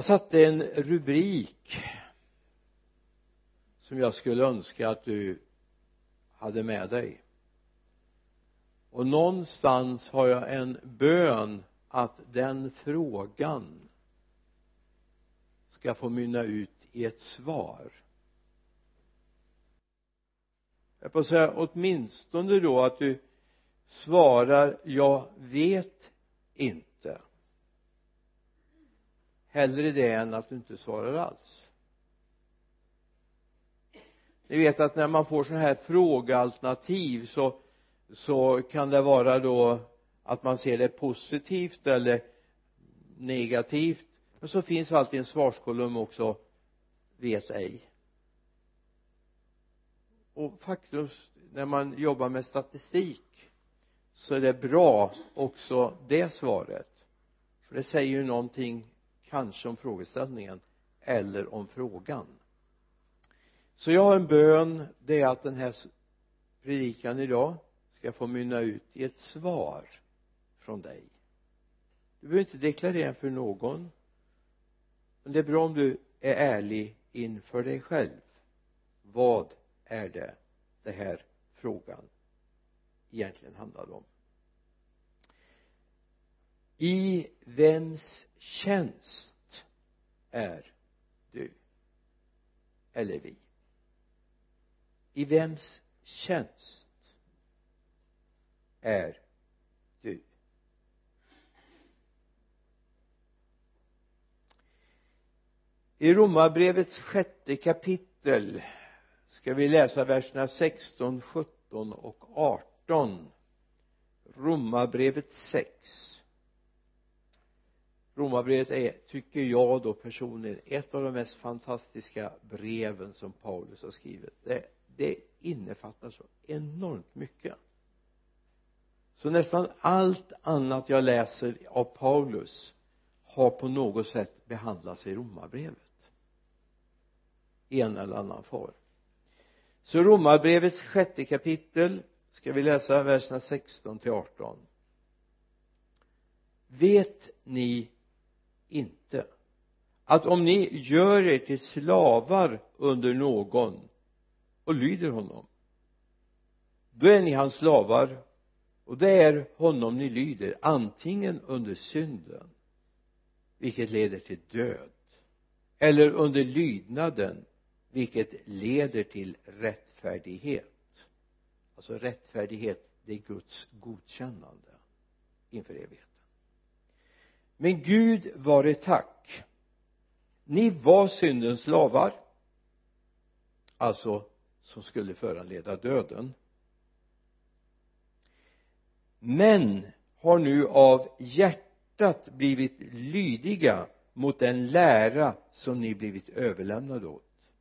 jag satte en rubrik som jag skulle önska att du hade med dig. Och någonstans har jag en bön att den frågan ska få mynna ut i ett svar. Jag får säga åtminstone då att du svarar jag vet inte hellre det än att du inte svarar alls. Ni vet att när man får sådana här frågealternativ så så kan det vara då att man ser det positivt eller negativt men så finns alltid en svarskolumn också vet ej. Och faktiskt när man jobbar med statistik så är det bra också det svaret. För det säger ju någonting kanske om frågeställningen eller om frågan. Så jag har en bön det är att den här predikan idag ska få mynna ut i ett svar från dig. Du behöver inte deklarera för någon men det är bra om du är ärlig inför dig själv. Vad är det den här frågan egentligen handlar om? I vems tjänst är du? Eller vi? I vems tjänst är du? I romarbrevets sjätte kapitel ska vi läsa verserna 16, 17 och 18 romarbrevet 6 romarbrevet är tycker jag då personligen ett av de mest fantastiska breven som Paulus har skrivit det, det innefattar så enormt mycket. Så nästan allt annat jag läser av Paulus har på något sätt behandlats i romarbrevet. I en eller annan form. Så romarbrevets sjätte kapitel ska vi läsa verserna 16 till 18 vet ni inte. Att om ni gör er till slavar under någon och lyder honom då är ni hans slavar och det är honom ni lyder antingen under synden vilket leder till död eller under lydnaden vilket leder till rättfärdighet. Alltså rättfärdighet det är Guds godkännande inför evigheten men Gud var tack. Ni var syndens slavar alltså som skulle föranleda döden. Men har nu av hjärtat blivit lydiga mot den lära som ni blivit överlämnade åt.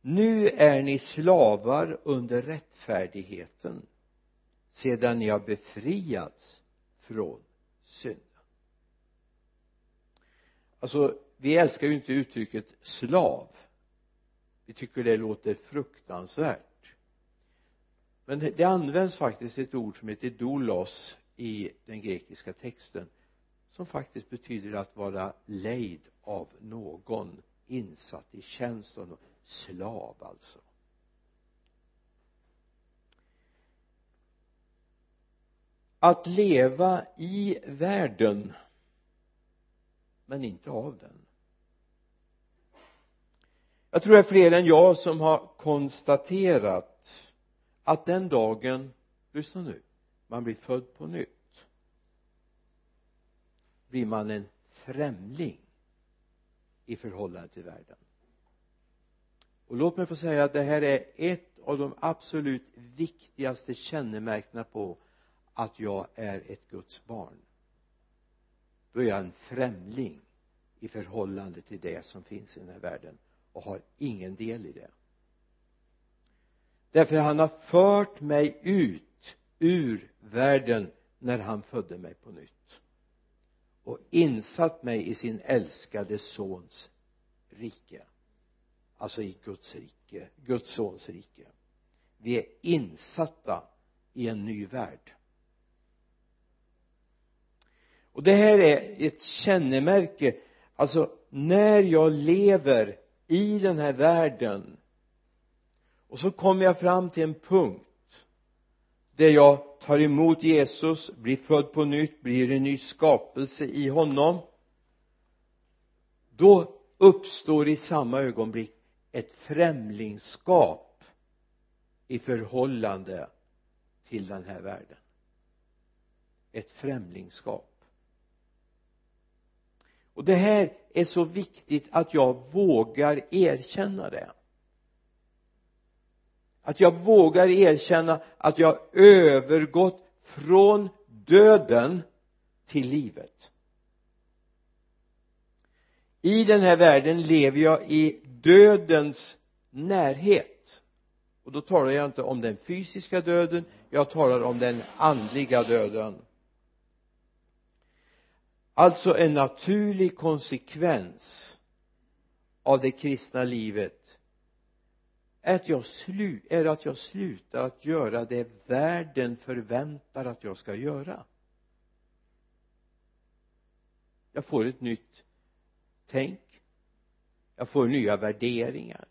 Nu är ni slavar under rättfärdigheten sedan ni har befriats från synd alltså vi älskar ju inte uttrycket slav. Vi tycker det låter fruktansvärt. Men det används faktiskt ett ord som heter doulos i den grekiska texten som faktiskt betyder att vara lejd av någon insatt i tjänst av någon. Slav alltså. Att leva i världen men inte av den. Jag tror det är fler än jag som har konstaterat att den dagen lyssna nu man blir född på nytt blir man en främling i förhållande till världen. Och låt mig få säga att det här är ett av de absolut viktigaste kännemärkena på att jag är ett Guds barn då är jag en främling i förhållande till det som finns i den här världen och har ingen del i det. Därför han har fört mig ut ur världen när han födde mig på nytt och insatt mig i sin älskade sons rike alltså i Guds rike, Guds sons rike. Vi är insatta i en ny värld och det här är ett kännemärke. Alltså när jag lever i den här världen och så kommer jag fram till en punkt där jag tar emot Jesus, blir född på nytt, blir en ny skapelse i honom då uppstår i samma ögonblick ett främlingskap i förhållande till den här världen. Ett främlingskap och det här är så viktigt att jag vågar erkänna det. Att jag vågar erkänna att jag övergått från döden till livet. I den här världen lever jag i dödens närhet. Och då talar jag inte om den fysiska döden jag talar om den andliga döden alltså en naturlig konsekvens av det kristna livet. Är att jag, slu, är att jag slutar att göra det världen förväntar att jag ska göra. Jag får ett nytt tänk. Jag får nya värderingar.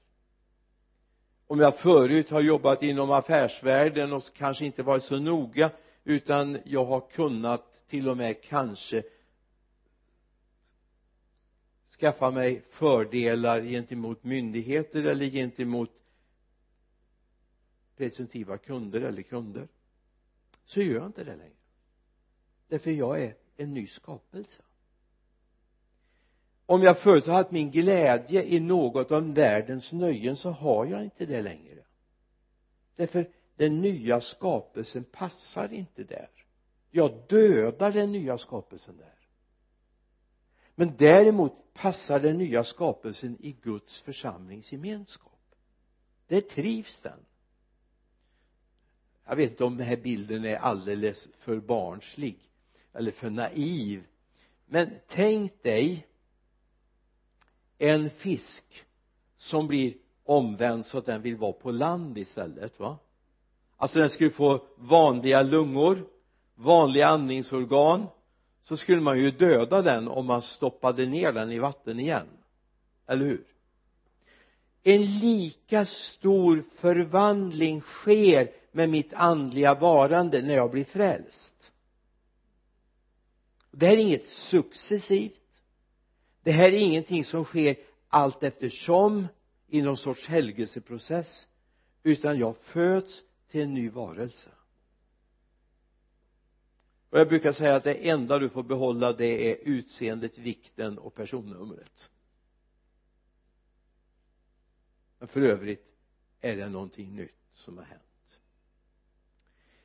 Om jag förut har jobbat inom affärsvärlden och kanske inte varit så noga utan jag har kunnat till och med kanske skaffa mig fördelar gentemot myndigheter eller gentemot presumtiva kunder eller kunder så gör jag inte det längre. Därför jag är en ny skapelse. Om jag förut har haft min glädje i något av världens nöjen så har jag inte det längre. Därför den nya skapelsen passar inte där. Jag dödar den nya skapelsen där men däremot passar den nya skapelsen i Guds församlingsgemenskap. Där trivs den. Jag vet inte om den här bilden är alldeles för barnslig eller för naiv men tänk dig en fisk som blir omvänd så att den vill vara på land istället va? Alltså den skulle få vanliga lungor vanliga andningsorgan så skulle man ju döda den om man stoppade ner den i vatten igen. Eller hur? En lika stor förvandling sker med mitt andliga varande när jag blir frälst. Det här är inget successivt. Det här är ingenting som sker allt eftersom i någon sorts helgelseprocess utan jag föds till en ny varelse och jag brukar säga att det enda du får behålla det är utseendet, vikten och personnumret. Men för övrigt är det någonting nytt som har hänt.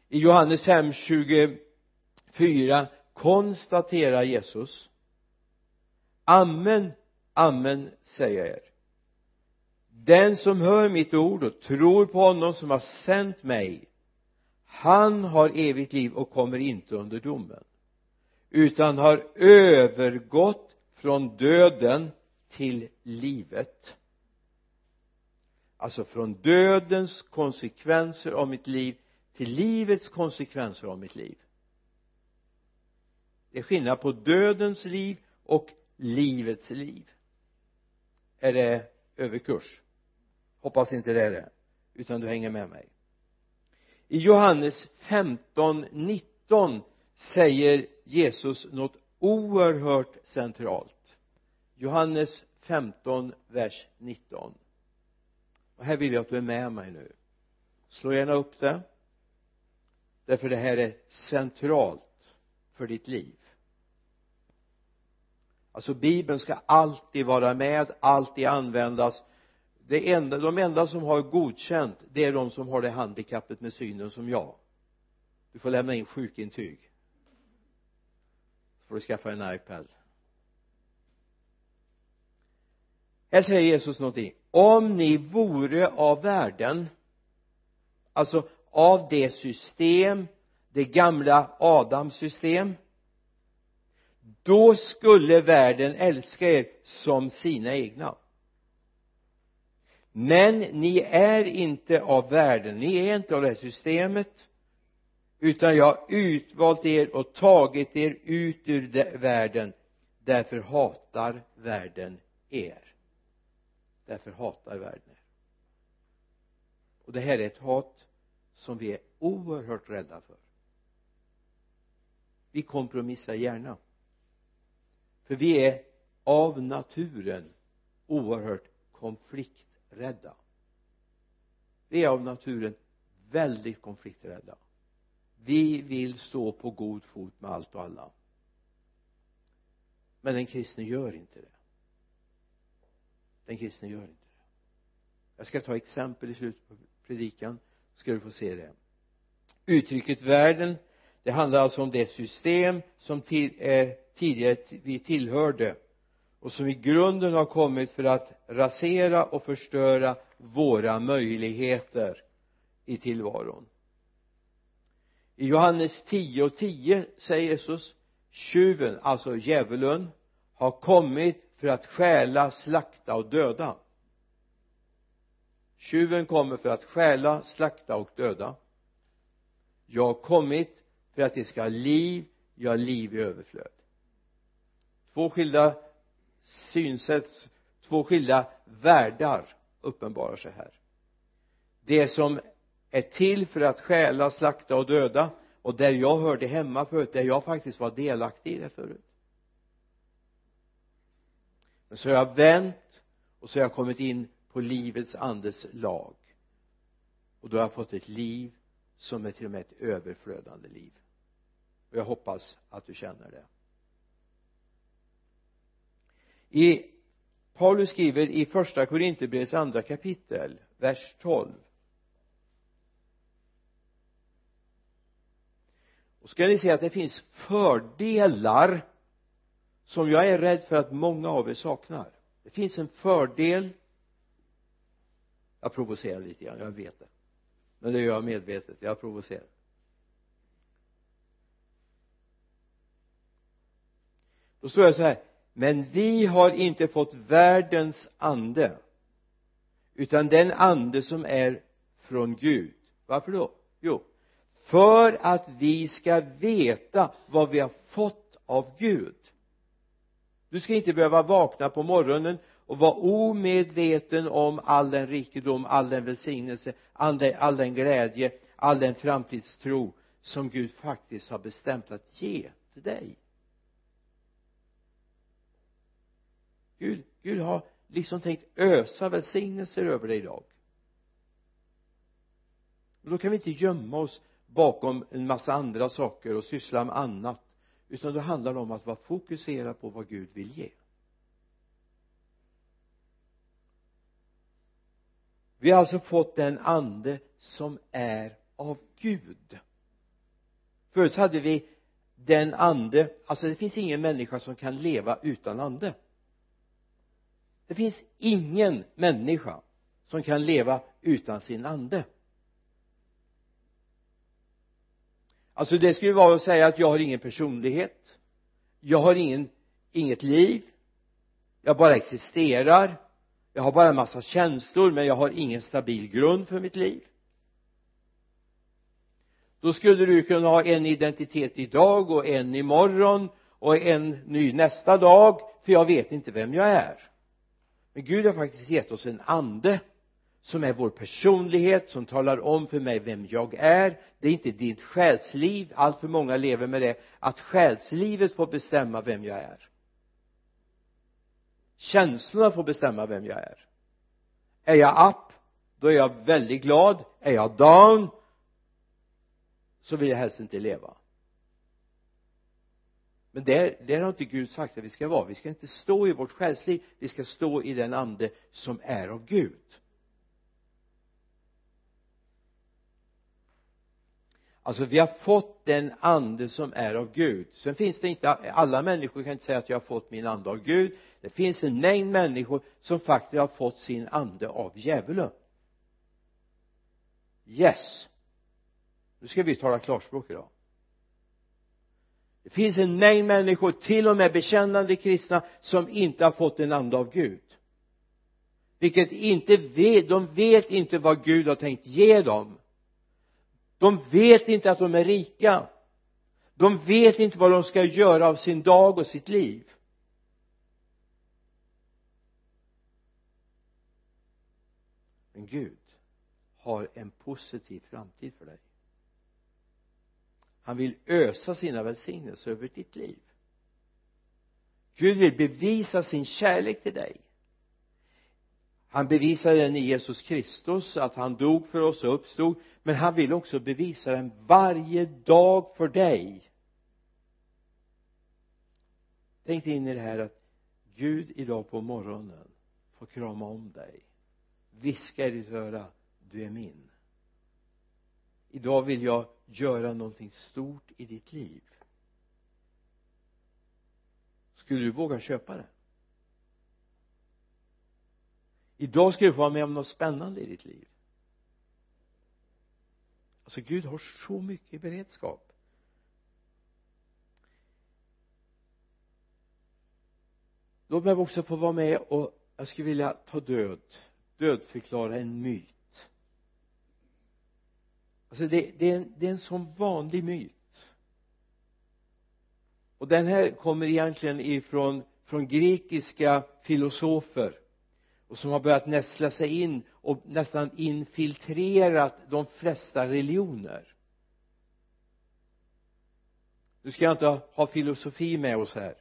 I Johannes 5, 24 konstaterar Jesus amen amen säger jag er. Den som hör mitt ord och tror på honom som har sänt mig han har evigt liv och kommer inte under domen utan har övergått från döden till livet. Alltså från dödens konsekvenser av mitt liv till livets konsekvenser av mitt liv. Det är skillnad på dödens liv och livets liv. Är det överkurs? Hoppas inte det är det utan du hänger med mig i Johannes 15 19 säger Jesus något oerhört centralt. Johannes 15 vers 19 och här vill jag att du är med mig nu. Slå gärna upp det därför det här är centralt för ditt liv. Alltså bibeln ska alltid vara med alltid användas det enda, de enda som har godkänt det är de som har det handikappet med synen som jag. Du får lämna in sjukintyg. Så får du skaffa en iPad. Här säger Jesus någonting. Om ni vore av världen alltså av det system det gamla Adams system då skulle världen älska er som sina egna men ni är inte av världen. Ni är inte av det här systemet. Utan jag har utvalt er och tagit er ut ur världen. Därför hatar världen er. Därför hatar världen er. Och det här är ett hat som vi är oerhört rädda för. Vi kompromissar gärna. För vi är av naturen oerhört konflikt konflikträdda vi är av naturen väldigt konflikträdda. Vi vill stå på god fot med allt och alla. Men den kristne gör inte det. Den kristne gör inte det. Jag ska ta exempel i slutet på predikan ska du få se det. Uttrycket världen det handlar alltså om det system som eh, tidigare vi tillhörde och som i grunden har kommit för att rasera och förstöra våra möjligheter i tillvaron. I Johannes 10 och 10 säger Jesus tjuven, alltså djävulen har kommit för att stjäla, slakta och döda. Tjuven kommer för att stjäla, slakta och döda. Jag har kommit för att det ska ha liv, ja liv i överflöd. Två skilda synsätt två skilda världar uppenbarar sig här. Det som är till för att stjäla, slakta och döda och där jag hörde hemma förut, där jag faktiskt var delaktig i det förut. Men så har jag vänt och så har jag kommit in på livets andes lag. Och då har jag fått ett liv som är till och med ett överflödande liv. Och jag hoppas att du känner det i Paulus skriver i första Korinthierbrevets andra kapitel vers 12 och ska ni se att det finns fördelar som jag är rädd för att många av er saknar. Det finns en fördel. Jag provocerar lite grann, jag vet det. Men det gör jag medvetet, jag provocerar. Då står jag så här men vi har inte fått världens ande utan den ande som är från Gud. Varför då? Jo för att vi ska veta vad vi har fått av Gud. Du ska inte behöva vakna på morgonen och vara omedveten om all den rikedom, all den välsignelse, all den, all den glädje, all den framtidstro som Gud faktiskt har bestämt att ge till dig. Gud, Gud har liksom tänkt ösa välsignelser över dig idag. Men då kan vi inte gömma oss bakom en massa andra saker och syssla med annat utan då handlar det om att vara fokuserad på vad Gud vill ge. Vi har alltså fått den ande som är av Gud. Förut hade vi den ande alltså det finns ingen människa som kan leva utan ande det finns ingen människa som kan leva utan sin ande. Alltså det skulle vara att säga att jag har ingen personlighet. Jag har ingen inget liv. Jag bara existerar. Jag har bara en massa känslor men jag har ingen stabil grund för mitt liv. Då skulle du kunna ha en identitet idag och en imorgon och en ny nästa dag för jag vet inte vem jag är men Gud har faktiskt gett oss en ande som är vår personlighet som talar om för mig vem jag är. Det är inte ditt själsliv allt för många lever med det att själslivet får bestämma vem jag är. Känslorna får bestämma vem jag är. Är jag up då är jag väldigt glad. Är jag down så vill jag helst inte leva men där, där har inte Gud sagt att vi ska vara. Vi ska inte stå i vårt själsliv. Vi ska stå i den ande som är av Gud. Alltså vi har fått den ande som är av Gud. Sen finns det inte alla människor kan inte säga att jag har fått min ande av Gud. Det finns en mängd människor som faktiskt har fått sin ande av djävulen. Yes. Nu ska vi tala klarspråk idag det finns en mängd människor till och med bekännande kristna som inte har fått en ande av Gud. Vilket inte vet, de vet inte vad Gud har tänkt ge dem. De vet inte att de är rika. De vet inte vad de ska göra av sin dag och sitt liv. Men Gud har en positiv framtid för dig han vill ösa sina välsignelser över ditt liv. Gud vill bevisa sin kärlek till dig. Han bevisade den i Jesus Kristus att han dog för oss och uppstod men han vill också bevisa den varje dag för dig. Tänk dig in i det här att Gud idag på morgonen får krama om dig. Viska i ditt öra du är min. Idag vill jag göra någonting stort i ditt liv? Skulle du våga köpa det? Idag ska du få vara med om något spännande i ditt liv. Alltså Gud har så mycket i beredskap. Låt mig också få vara med och jag skulle vilja ta död. Dödförklara en myt alltså det, det, är en, det är en sån vanlig myt. Och den här kommer egentligen ifrån från grekiska filosofer och som har börjat nästla sig in och nästan infiltrerat de flesta religioner. Nu ska jag inte ha filosofi med oss här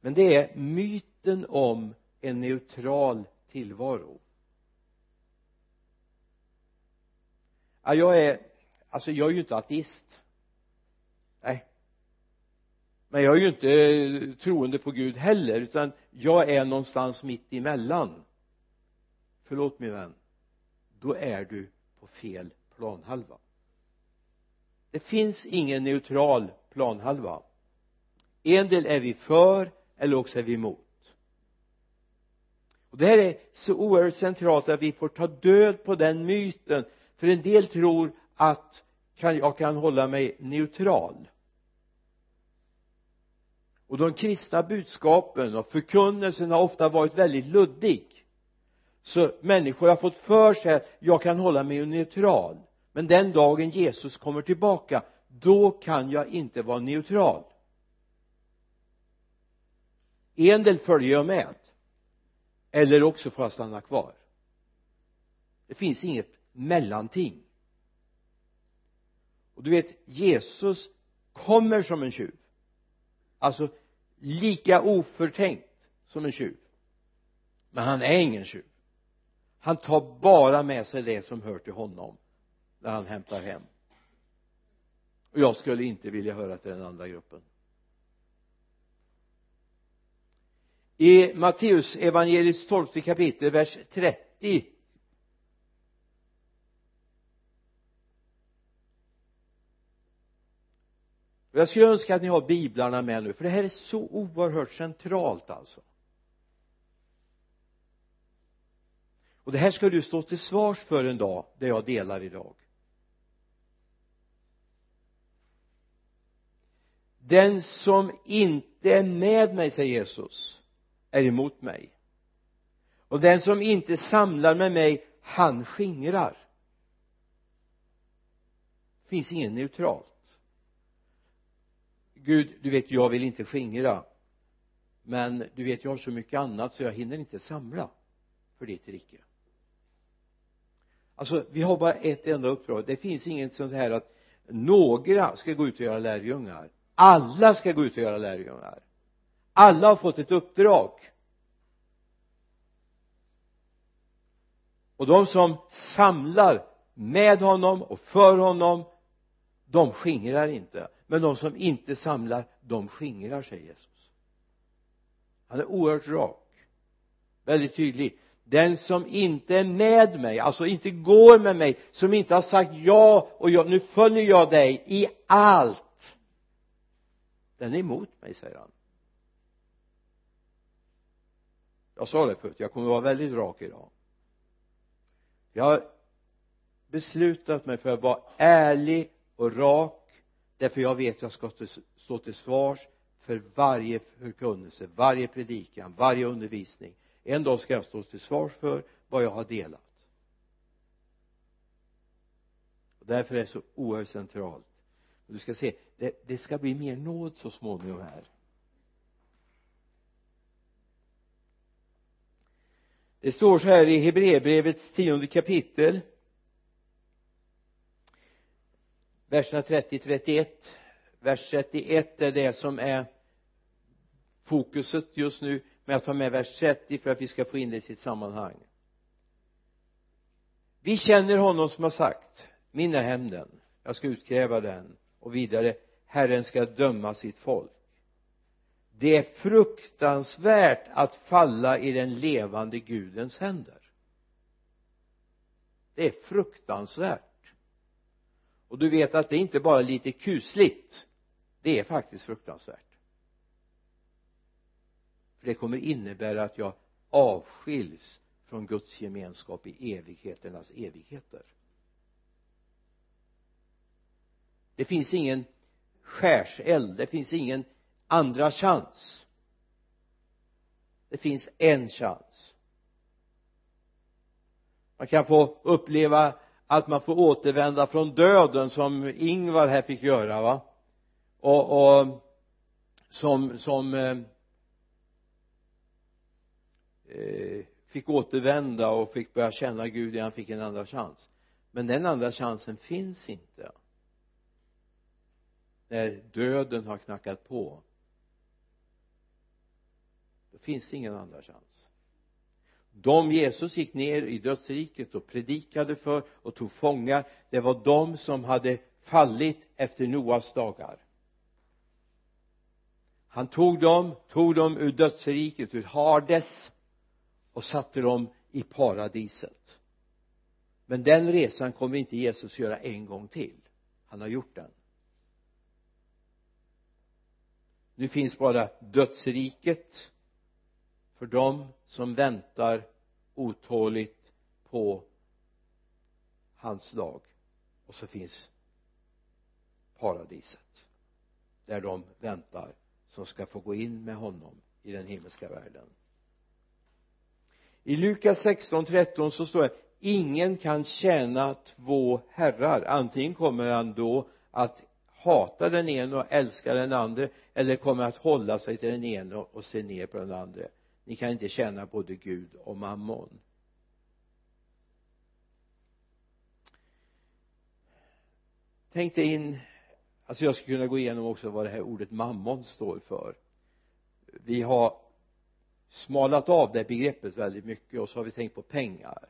men det är myten om en neutral tillvaro. Ja, jag är alltså jag är ju inte ateist. Nej. Men jag är ju inte eh, troende på Gud heller utan jag är någonstans mitt emellan. Förlåt min vän. Då är du på fel planhalva. Det finns ingen neutral planhalva. En del är vi för eller också är vi emot. Och det här är så oerhört centralt att vi får ta död på den myten för en del tror att jag kan hålla mig neutral. Och de kristna budskapen och förkunnelsen har ofta varit väldigt luddig. Så människor har fått för sig att jag kan hålla mig neutral. Men den dagen Jesus kommer tillbaka då kan jag inte vara neutral. En del följer jag med. Eller också får jag stanna kvar. Det finns inget mellanting. Och du vet Jesus kommer som en tjuv. Alltså lika oförtänkt som en tjuv. Men han är ingen tjuv. Han tar bara med sig det som hör till honom när han hämtar hem. Och jag skulle inte vilja höra till den andra gruppen. I Matteus evangeliets tolfte kapitel vers 30 jag skulle önska att ni har biblarna med nu för det här är så oerhört centralt alltså. Och det här ska du stå till svars för en dag det jag delar idag. Den som inte är med mig säger Jesus är emot mig. Och den som inte samlar med mig han skingrar. Finns ingen neutralt Gud du vet jag vill inte skingra. Men du vet jag har så mycket annat så jag hinner inte samla. För ditt rike. Alltså vi har bara ett enda uppdrag. Det finns inget sånt här att några ska gå ut och göra lärjungar. Alla ska gå ut och göra lärjungar. Alla har fått ett uppdrag. Och de som samlar med honom och för honom de skingrar inte men de som inte samlar de skingrar säger Jesus. Han är oerhört rak. Väldigt tydlig. Den som inte är med mig alltså inte går med mig som inte har sagt ja och jag, nu följer jag dig i allt den är emot mig säger han. Jag sa det förut jag kommer att vara väldigt rak idag. Jag har beslutat mig för att vara ärlig och rak därför jag vet att jag ska stå till svars för varje förkunnelse, varje predikan, varje undervisning. En dag ska jag stå till svars för vad jag har delat. Och därför är det så oerhört centralt. Och du ska se det, det ska bli mer nåd så småningom här. Det står så här i Hebreerbrevets tionde kapitel. Verserna 30-31 vers 31 är det som är fokuset just nu men jag tar med vers 30 för att vi ska få in det i sitt sammanhang. Vi känner honom som har sagt min är hämnden jag ska utkräva den och vidare Herren ska döma sitt folk. Det är fruktansvärt att falla i den levande Gudens händer. Det är fruktansvärt och du vet att det är inte bara lite kusligt det är faktiskt fruktansvärt. För det kommer innebära att jag avskiljs från Guds gemenskap i evigheternas evigheter. Det finns ingen skärseld det finns ingen andra chans. Det finns en chans. Man kan få uppleva att man får återvända från döden som Ingvar här fick göra va? Och, och som som eh, eh, fick återvända och fick börja känna Gud igen, han fick en andra chans. Men den andra chansen finns inte. När döden har knackat på då finns det ingen andra chans de Jesus gick ner i dödsriket och predikade för och tog fångar det var de som hade fallit efter Noas dagar. Han tog dem, tog dem ur dödsriket, ur Hades och satte dem i paradiset. Men den resan kommer inte Jesus göra en gång till. Han har gjort den. Nu finns bara dödsriket för dem som väntar otåligt på hans lag och så finns paradiset där de väntar som ska få gå in med honom i den himmelska världen. I Lukas 16.13 så står det ingen kan tjäna två herrar. Antingen kommer han då att hata den ene och älska den andra eller kommer att hålla sig till den ene och se ner på den andra ni kan inte tjäna både Gud och mammon. Tänk dig in alltså jag skulle kunna gå igenom också vad det här ordet mammon står för. Vi har smalat av det begreppet väldigt mycket och så har vi tänkt på pengar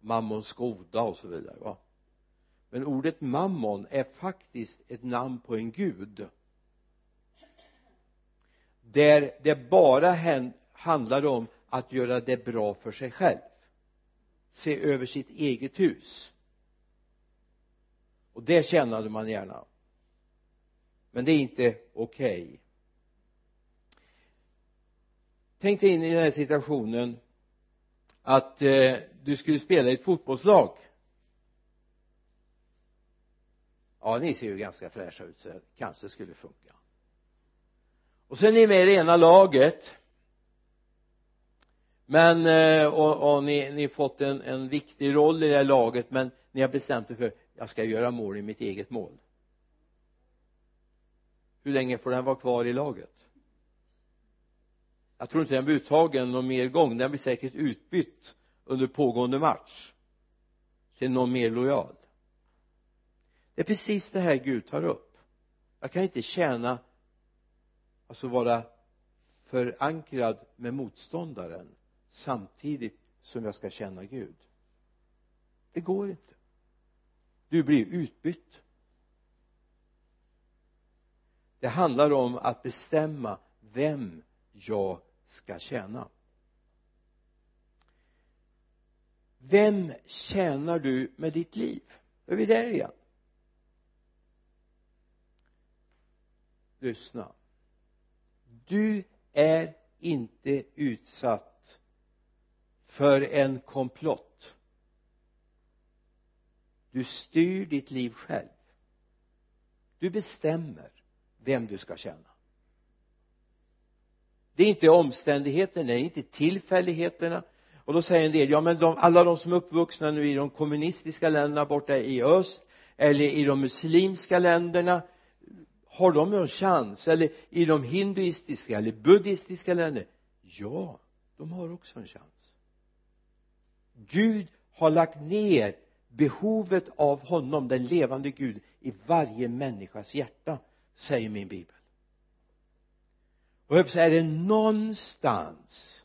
mammons goda och så vidare va? Men ordet mammon är faktiskt ett namn på en gud. Där det bara handlar om att göra det bra för sig själv. Se över sitt eget hus. Och det tjänade man gärna. Men det är inte okej. Okay. tänk dig in i den här situationen att eh, du skulle spela i ett fotbollslag. Ja ni ser ju ganska fräscha ut så kanske skulle funka. Och sen är ni med i det ena laget men eh, och, och ni, ni fått en, en viktig roll i det här laget men ni har bestämt er för jag ska göra mål i mitt eget mål. Hur länge får den vara kvar i laget? Jag tror inte den blir uttagen någon mer gång. Den blir säkert utbytt under pågående match till någon mer lojal. Det är precis det här Gud tar upp. Jag kan inte tjäna alltså vara förankrad med motståndaren samtidigt som jag ska känna Gud. Det går inte. Du blir utbytt. Det handlar om att bestämma vem jag ska tjäna. Vem tjänar du med ditt liv? Då är vi där igen. Lyssna. Du är inte utsatt för en komplott. Du styr ditt liv själv. Du bestämmer vem du ska känna. Det är inte omständigheterna, det är inte tillfälligheterna. Och då säger en del, ja men de, alla de som är uppvuxna nu i de kommunistiska länderna borta i öst eller i de muslimska länderna har de någon chans? Eller i de hinduistiska eller buddhistiska länderna? Ja de har också en chans. Gud har lagt ner behovet av honom, den levande Gud i varje människas hjärta säger min bibel. Och jag säga, är det någonstans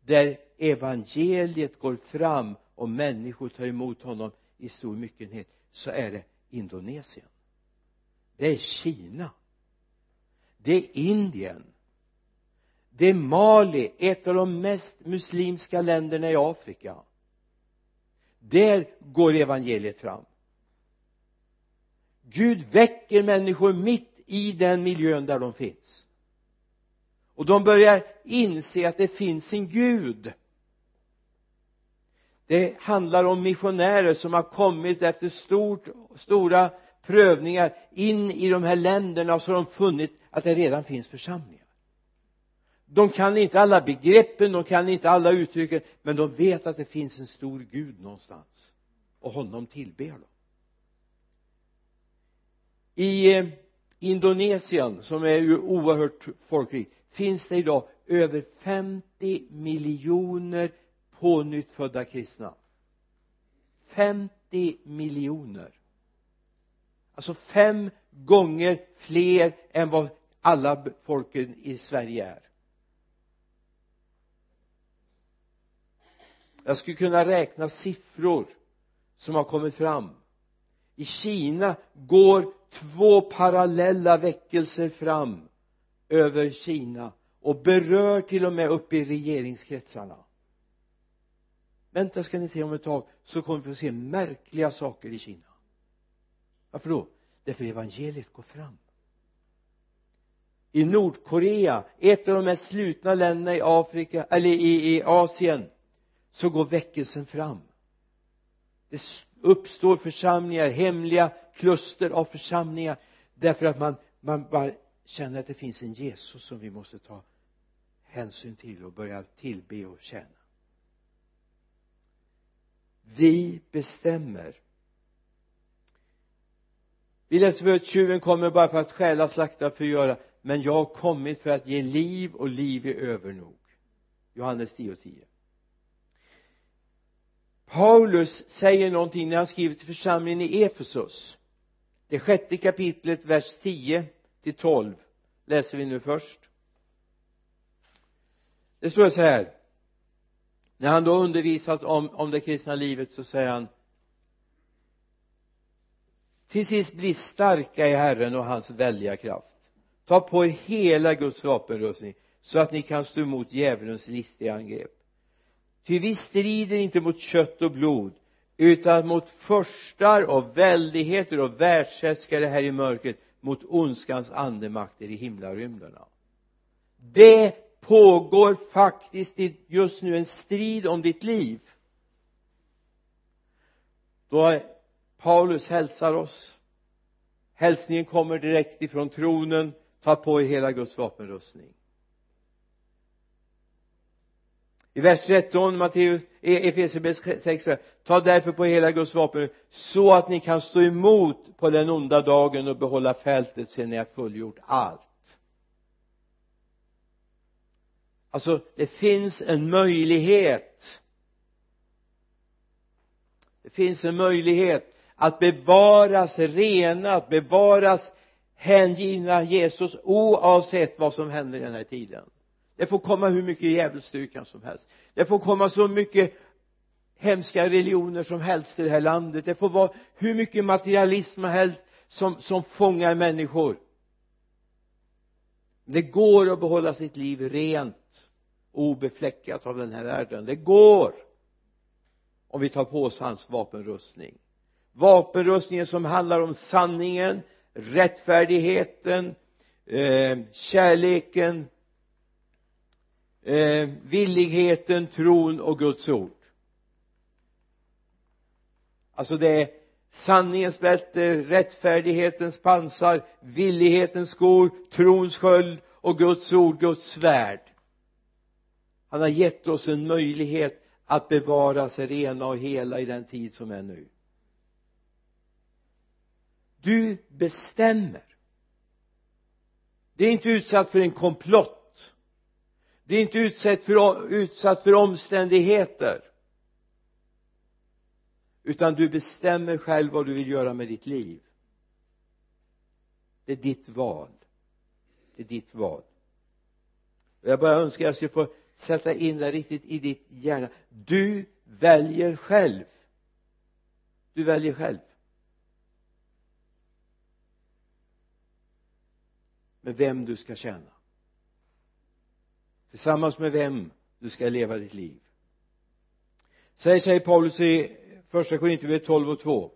där evangeliet går fram och människor tar emot honom i stor myckenhet så är det Indonesien. Det är Kina. Det är Indien det är Mali, ett av de mest muslimska länderna i Afrika. Där går evangeliet fram. Gud väcker människor mitt i den miljön där de finns. Och de börjar inse att det finns en Gud. Det handlar om missionärer som har kommit efter stort, stora prövningar in i de här länderna och så har de funnit att det redan finns församlingar de kan inte alla begreppen, de kan inte alla uttrycken men de vet att det finns en stor Gud någonstans. Och honom tillber de. I eh, Indonesien som är ju oerhört folkrikt finns det idag över 50 miljoner pånyttfödda kristna. 50 miljoner. Alltså fem gånger fler än vad alla folken i Sverige är. Jag skulle kunna räkna siffror som har kommit fram. I Kina går två parallella väckelser fram över Kina och berör till och med upp i regeringskretsarna. Vänta ska ni se om ett tag så kommer vi få se märkliga saker i Kina. Varför då? Därför evangeliet går fram. I Nordkorea ett av de mest slutna länderna i Afrika eller i, i Asien så går väckelsen fram. Det uppstår församlingar hemliga kluster av församlingar därför att man man bara känner att det finns en Jesus som vi måste ta hänsyn till och börja tillbe och tjäna. Vi bestämmer. Vi läser för att tjuven kommer bara för att stjäla, slakta, förgöra men jag har kommit för att ge liv och liv i övernog. Johannes 10 och 10 Paulus säger någonting när han skriver till församlingen i Efesos. Det sjätte kapitlet vers 10 till 12 läser vi nu först. Det står så här. När han då undervisat om, om det kristna livet så säger han till sist bli starka i Herren och hans väldiga kraft. Ta på er hela Guds vapenrustning så att ni kan stå emot djävulens listiga angrepp ty vi strider inte mot kött och blod utan mot förstar och väldigheter och världshärskare här i mörkret mot ondskans andemakter i himlarymderna det pågår faktiskt just nu en strid om ditt liv. Då Paulus hälsar oss. Hälsningen kommer direkt ifrån tronen ta på er hela Guds vapenrustning. I vers 13 Matteus e- Efesierbrevet 6 ta därför på hela Guds vapen så att ni kan stå emot på den onda dagen och behålla fältet sedan ni har fullgjort allt. Alltså det finns en möjlighet. Det finns en möjlighet att bevaras rena, att bevaras hängivna Jesus oavsett vad som händer i den här tiden det får komma hur mycket djävulsdyrkan som helst. Det får komma så mycket hemska religioner som helst i det här landet. Det får vara hur mycket materialism som helst som, som fångar människor. Det går att behålla sitt liv rent obefläckat av den här världen det går. Om vi tar på oss hans vapenrustning. Vapenrustningen som handlar om sanningen rättfärdigheten eh, kärleken eh, villigheten, tron och Guds ord. Alltså det är sanningens bälte, rättfärdighetens pansar, villighetens skor, trons sköld och Guds ord, Guds svärd. Han har gett oss en möjlighet att bevara sig rena och hela i den tid som är nu. Du bestämmer. Det är inte utsatt för en komplott det är inte utsatt för, utsatt för omständigheter. Utan du bestämmer själv vad du vill göra med ditt liv. Det är ditt val. Det är ditt val. Och jag bara önskar att jag skulle få sätta in det riktigt i ditt hjärna. Du väljer själv. Du väljer själv. Med vem du ska tjäna tillsammans med vem du ska leva ditt liv. Säger sig Paulus i första Korinthierbrevet 12 och 2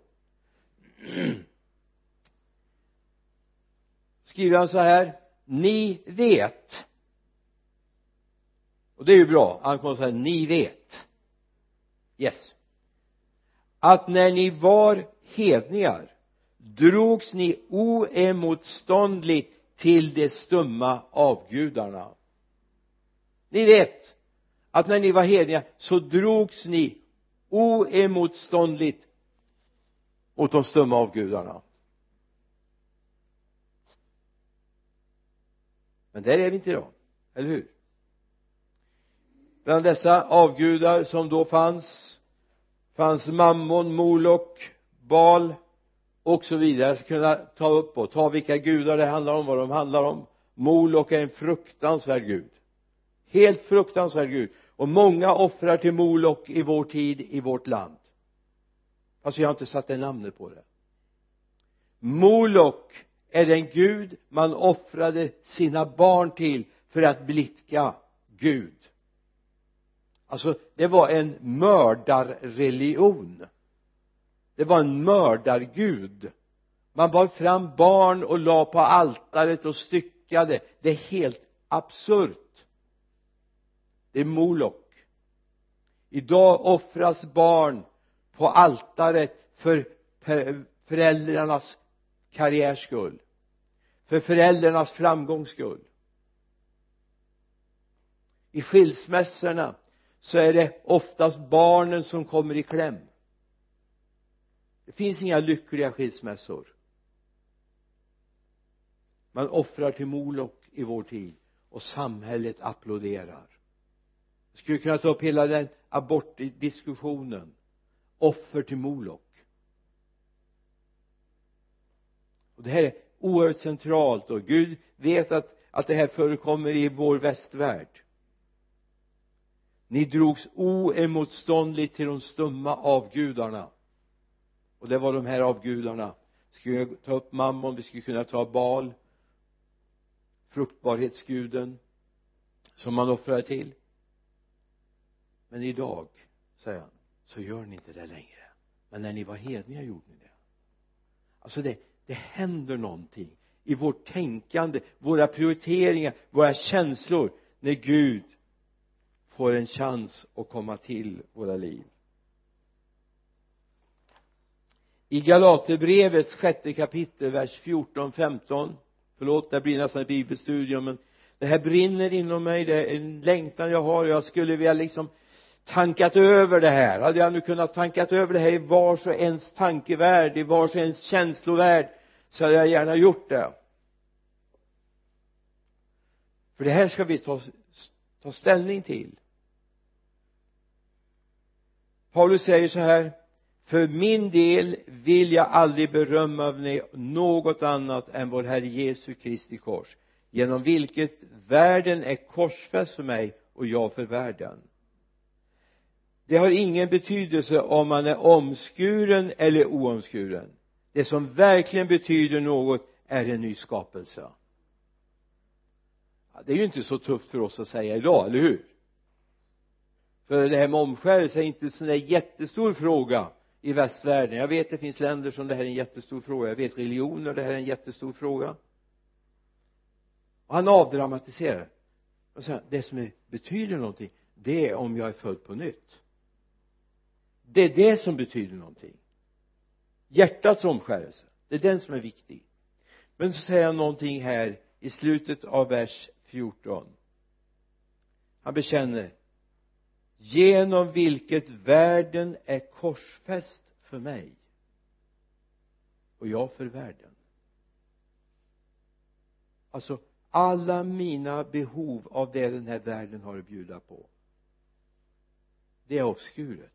skriver han så här ni vet. Och det är ju bra. Han kommer säga ni vet. Yes. Att när ni var hedningar drogs ni oemotståndligt till de stumma avgudarna ni vet att när ni var hedningar så drogs ni oemotståndligt åt de stumma avgudarna men där är vi inte idag, eller hur? Bland dessa avgudar som då fanns fanns mammon, molok, bal och så vidare. Jag ska kunna ta upp och ta vilka gudar det handlar om, vad de handlar om. Molok är en fruktansvärd gud helt fruktansvärd gud. Och många offrar till molok i vår tid i vårt land. Alltså jag har inte satt det namnet på det. Molok är den gud man offrade sina barn till för att blidka Gud. Alltså det var en mördarreligion. Det var en mördargud. Man bar fram barn och la på altaret och styckade. Det är helt absurt det är molok idag offras barn på altaret för föräldrarnas karriärs skull. För föräldrarnas framgångs skull. I skilsmässorna så är det oftast barnen som kommer i kläm. Det finns inga lyckliga skilsmässor. Man offrar till Molok i vår tid och samhället applåderar jag skulle kunna ta upp hela den abortdiskussionen? Offer till Molok och det här är oerhört centralt och Gud vet att, att det här förekommer i vår västvärld. Ni drogs oemotståndligt till de stumma avgudarna. Och det var de här avgudarna. Vi skulle ta upp mammon, vi skulle kunna ta bal. Fruktbarhetsguden som man offrade till men idag säger han så gör ni inte det längre. Men när ni var hedningar gjorde ni det. Alltså det, det händer någonting i vårt tänkande, våra prioriteringar, våra känslor när Gud får en chans att komma till våra liv. I Galaterbrevets sjätte kapitel vers 14 15 förlåt det blir nästan ett bibelstudium men det här brinner inom mig det är en längtan jag har och jag skulle vilja liksom tankat över det här. Hade jag nu kunnat tankat över det här i vars och ens tankevärld i vars och ens känslovärld så hade jag gärna gjort det. För det här ska vi ta, ta ställning till. Paulus säger så här för min del vill jag aldrig berömma mig något annat än vår Herre Jesu Kristi kors genom vilket världen är korsfäst för mig och jag för världen det har ingen betydelse om man är omskuren eller oomskuren. Det som verkligen betyder något är en ny skapelse. Det är ju inte så tufft för oss att säga idag, eller hur? För det här med omskärelse är inte en sån där jättestor fråga i västvärlden. Jag vet det finns länder som det här är en jättestor fråga. Jag vet religioner det här är en jättestor fråga. Och han avdramatiserar. Och säger det som betyder någonting det är om jag är född på nytt det är det som betyder någonting. Hjärtats omskärelse det är den som är viktig. Men så säger han någonting här i slutet av vers 14 han bekänner genom vilket världen är korsfäst för mig och jag för världen. Alltså alla mina behov av det den här världen har att bjuda på det är avskuret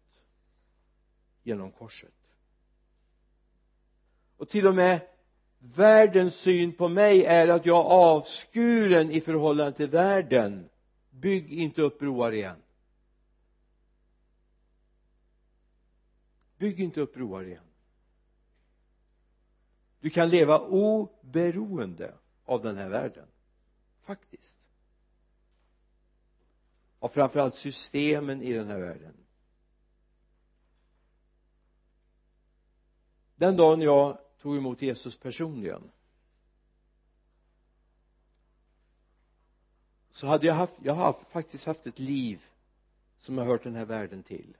genom korset. Och till och med världens syn på mig är att jag är avskuren i förhållande till världen. Bygg inte upp broar igen. Bygg inte upp broar igen. Du kan leva oberoende av den här världen faktiskt. Av framförallt systemen i den här världen. Den dagen jag tog emot Jesus personligen så hade jag haft, jag har faktiskt haft ett liv som har hört den här världen till.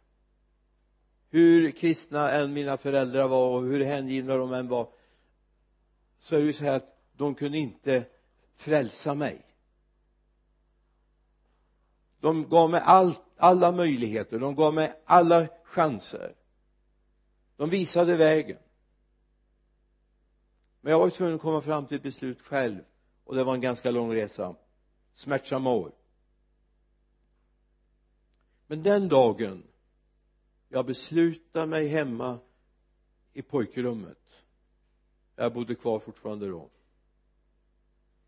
Hur kristna än mina föräldrar var och hur hängivna de än var så är det ju så här att de kunde inte frälsa mig. De gav mig all, alla möjligheter de gav mig alla chanser. De visade vägen men jag var tvungen att komma fram till ett beslut själv och det var en ganska lång resa. Smärtsamma år. Men den dagen jag beslutade mig hemma i pojkrummet jag bodde kvar fortfarande då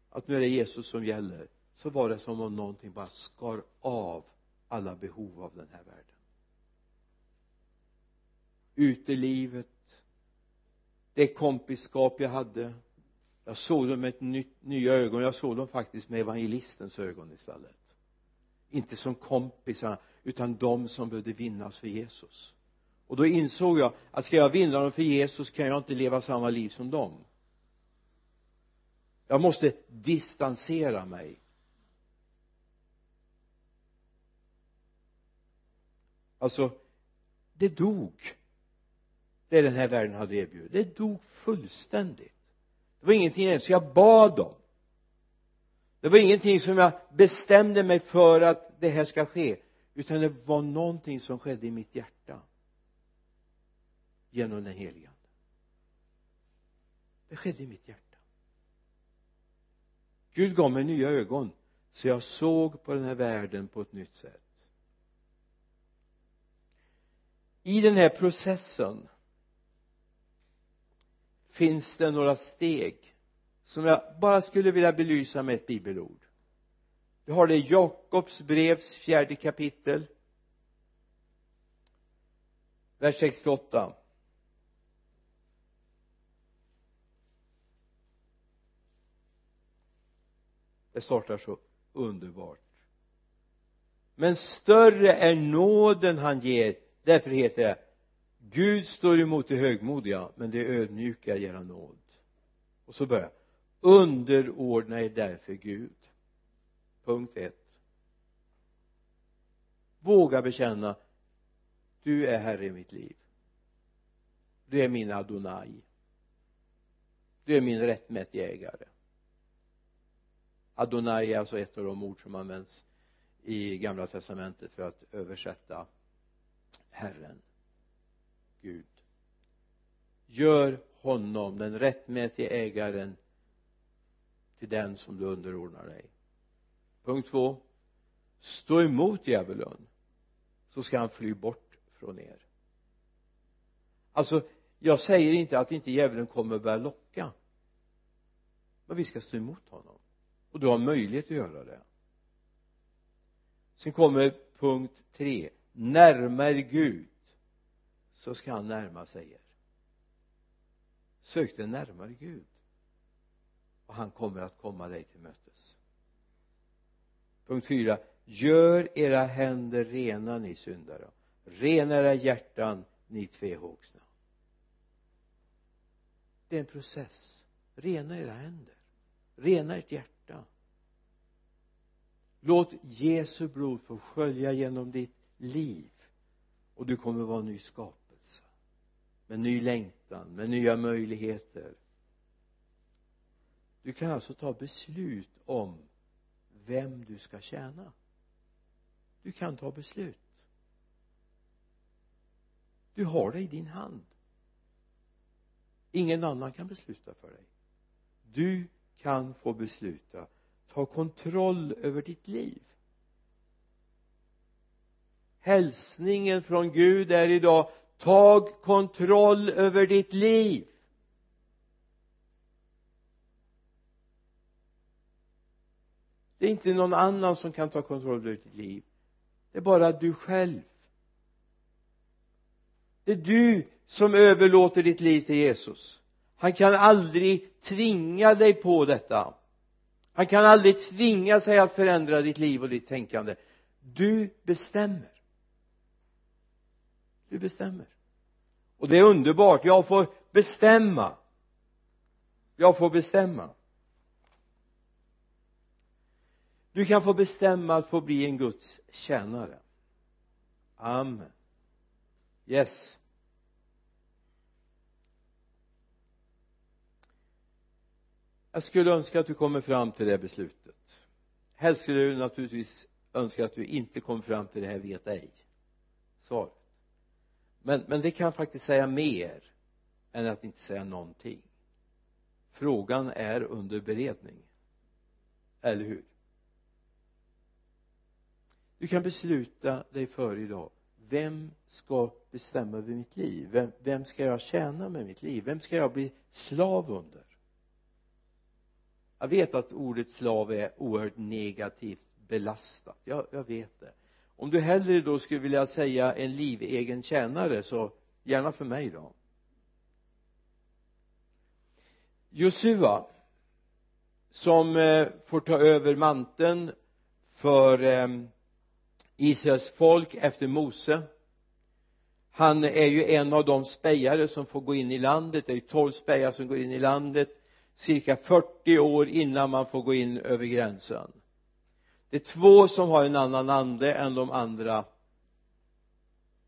att nu är det Jesus som gäller så var det som om någonting bara skar av alla behov av den här världen. Utelivet det kompiskap jag hade jag såg dem med ett nytt, nya ögon. Jag såg dem faktiskt med evangelistens ögon istället. Inte som kompisar utan de som behövde vinnas för Jesus. Och då insåg jag att ska jag vinna dem för Jesus kan jag inte leva samma liv som dem. Jag måste distansera mig. Alltså det dog det den här världen hade erbjudit. Det dog fullständigt. Det var ingenting ens jag bad om. Det var ingenting som jag bestämde mig för att det här ska ske utan det var någonting som skedde i mitt hjärta. Genom den helige det skedde i mitt hjärta. Gud gav mig nya ögon så jag såg på den här världen på ett nytt sätt. I den här processen finns det några steg som jag bara skulle vilja belysa med ett bibelord? Vi har det i Jakobs brevs fjärde kapitel vers 68 det startar så underbart. Men större är nåden han ger därför heter det Gud står emot det högmodiga men det ödmjuka ger han nåd. Och så börjar underordna er därför Gud. Punkt ett. Våga bekänna du är herre i mitt liv. Du är min Adonai. Du är min rättmätige ägare. Adonai är alltså ett av de ord som används i gamla testamentet för att översätta Herren. Gud. Gör honom den rättmätige ägaren till den som du underordnar dig. Punkt två. Stå emot djävulen så ska han fly bort från er. Alltså jag säger inte att inte djävulen kommer börja locka men vi ska stå emot honom. Och du har möjlighet att göra det. Sen kommer punkt tre. Närmare Gud så ska han närma sig er. Sök dig närmare Gud och han kommer att komma dig till mötes. Punkt fyra. Gör era händer rena ni syndare rena era hjärtan ni tvehågsna. Det är en process. Rena era händer. Rena ert hjärta. Låt Jesu blod få skölja genom ditt liv och du kommer vara ny med ny längtan med nya möjligheter. Du kan alltså ta beslut om vem du ska tjäna. Du kan ta beslut. Du har det i din hand. Ingen annan kan besluta för dig. Du kan få besluta. Ta kontroll över ditt liv. Hälsningen från Gud är idag tag kontroll över ditt liv. Det är inte någon annan som kan ta kontroll över ditt liv. Det är bara du själv. Det är du som överlåter ditt liv till Jesus. Han kan aldrig tvinga dig på detta. Han kan aldrig tvinga sig att förändra ditt liv och ditt tänkande. Du bestämmer du bestämmer. Och det är underbart. Jag får bestämma. Jag får bestämma. Du kan få bestämma att få bli en Guds tjänare. Amen. Yes. Jag skulle önska att du kommer fram till det beslutet. Helst skulle du naturligtvis önska att du inte kom fram till det här vet ej. Svaret men, men det kan faktiskt säga mer än att inte säga någonting. Frågan är under beredning. Eller hur? Du kan besluta dig för idag. Vem ska bestämma över mitt liv? Vem, vem ska jag tjäna med mitt liv? Vem ska jag bli slav under? Jag vet att ordet slav är oerhört negativt belastat. Jag, jag vet det om du hellre då skulle vilja säga en livegen tjänare så gärna för mig då. Josua som eh, får ta över manteln för eh, Israels folk efter Mose. Han är ju en av de spejare som får gå in i landet. Det är ju tolv spejare som går in i landet cirka 40 år innan man får gå in över gränsen det är två som har en annan ande än de andra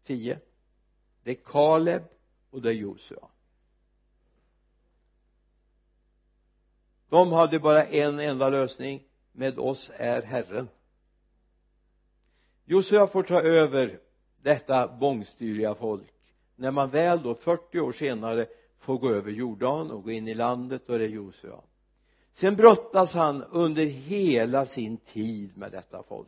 tio. Det är Kaleb och det är Josua. De hade bara en enda lösning. Med oss är Herren. Josua får ta över detta bångstyriga folk. När man väl då 40 år senare får gå över Jordan och gå in i landet och det är Josua sen brottas han under hela sin tid med detta folk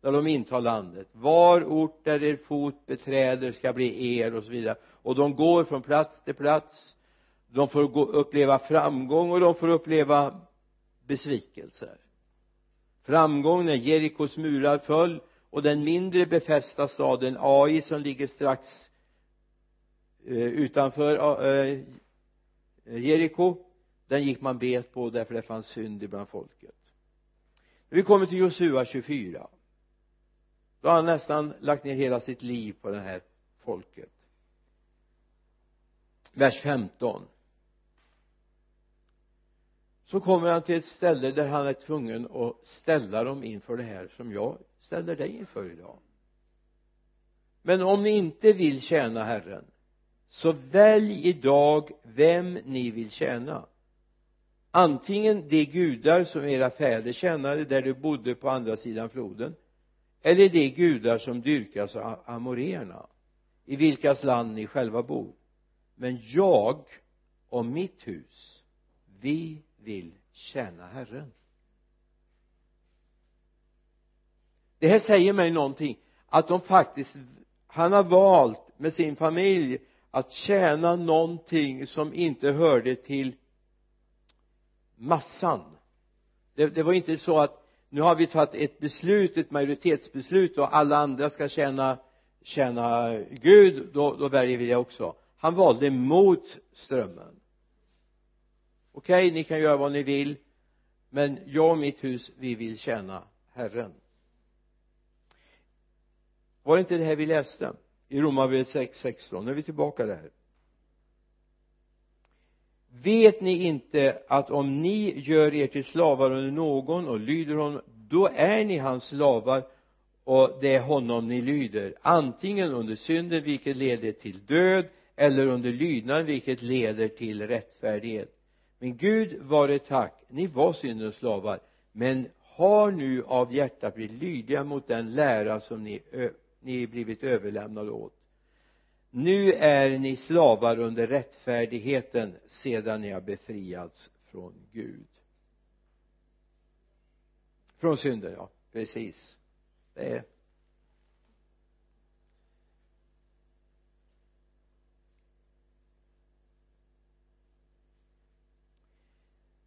när de intar landet. Var ort där er fot beträder ska bli er och så vidare. Och de går från plats till plats. De får gå, uppleva framgång och de får uppleva besvikelser framgång när Jerikos murar föll och den mindre befästa staden Ai som ligger strax eh, utanför eh, Jeriko den gick man bet på därför det fanns synd ibland folket. När vi kommer till Josua 24 då har han nästan lagt ner hela sitt liv på det här folket. Vers 15 så kommer han till ett ställe där han är tvungen att ställa dem inför det här som jag ställer dig inför idag. Men om ni inte vill tjäna Herren så välj idag vem ni vill tjäna antingen de gudar som era fäder tjänade där de bodde på andra sidan floden eller de gudar som dyrkas av amoréerna i vilkas land ni själva bor. Men jag och mitt hus vi vill tjäna Herren. Det här säger mig någonting att de faktiskt han har valt med sin familj att tjäna någonting som inte hörde till massan. Det, det var inte så att nu har vi tagit ett beslut, ett majoritetsbeslut och alla andra ska tjäna tjäna Gud, då, då väljer vi det också. Han valde mot strömmen. Okej, okay, ni kan göra vad ni vill men jag och mitt hus, vi vill tjäna Herren. Var det inte det här vi läste i Romarbrevet 6, 16 nu är vi tillbaka där vet ni inte att om ni gör er till slavar under någon och lyder honom då är ni hans slavar och det är honom ni lyder. Antingen under synden vilket leder till död eller under lydnaden vilket leder till rättfärdighet. Men Gud vare tack. Ni var syndens slavar. Men har nu av hjärtat blivit lydiga mot den lära som ni, ni blivit överlämnade åt nu är ni slavar under rättfärdigheten sedan ni har befriats från Gud. Från synden ja. Precis. Det är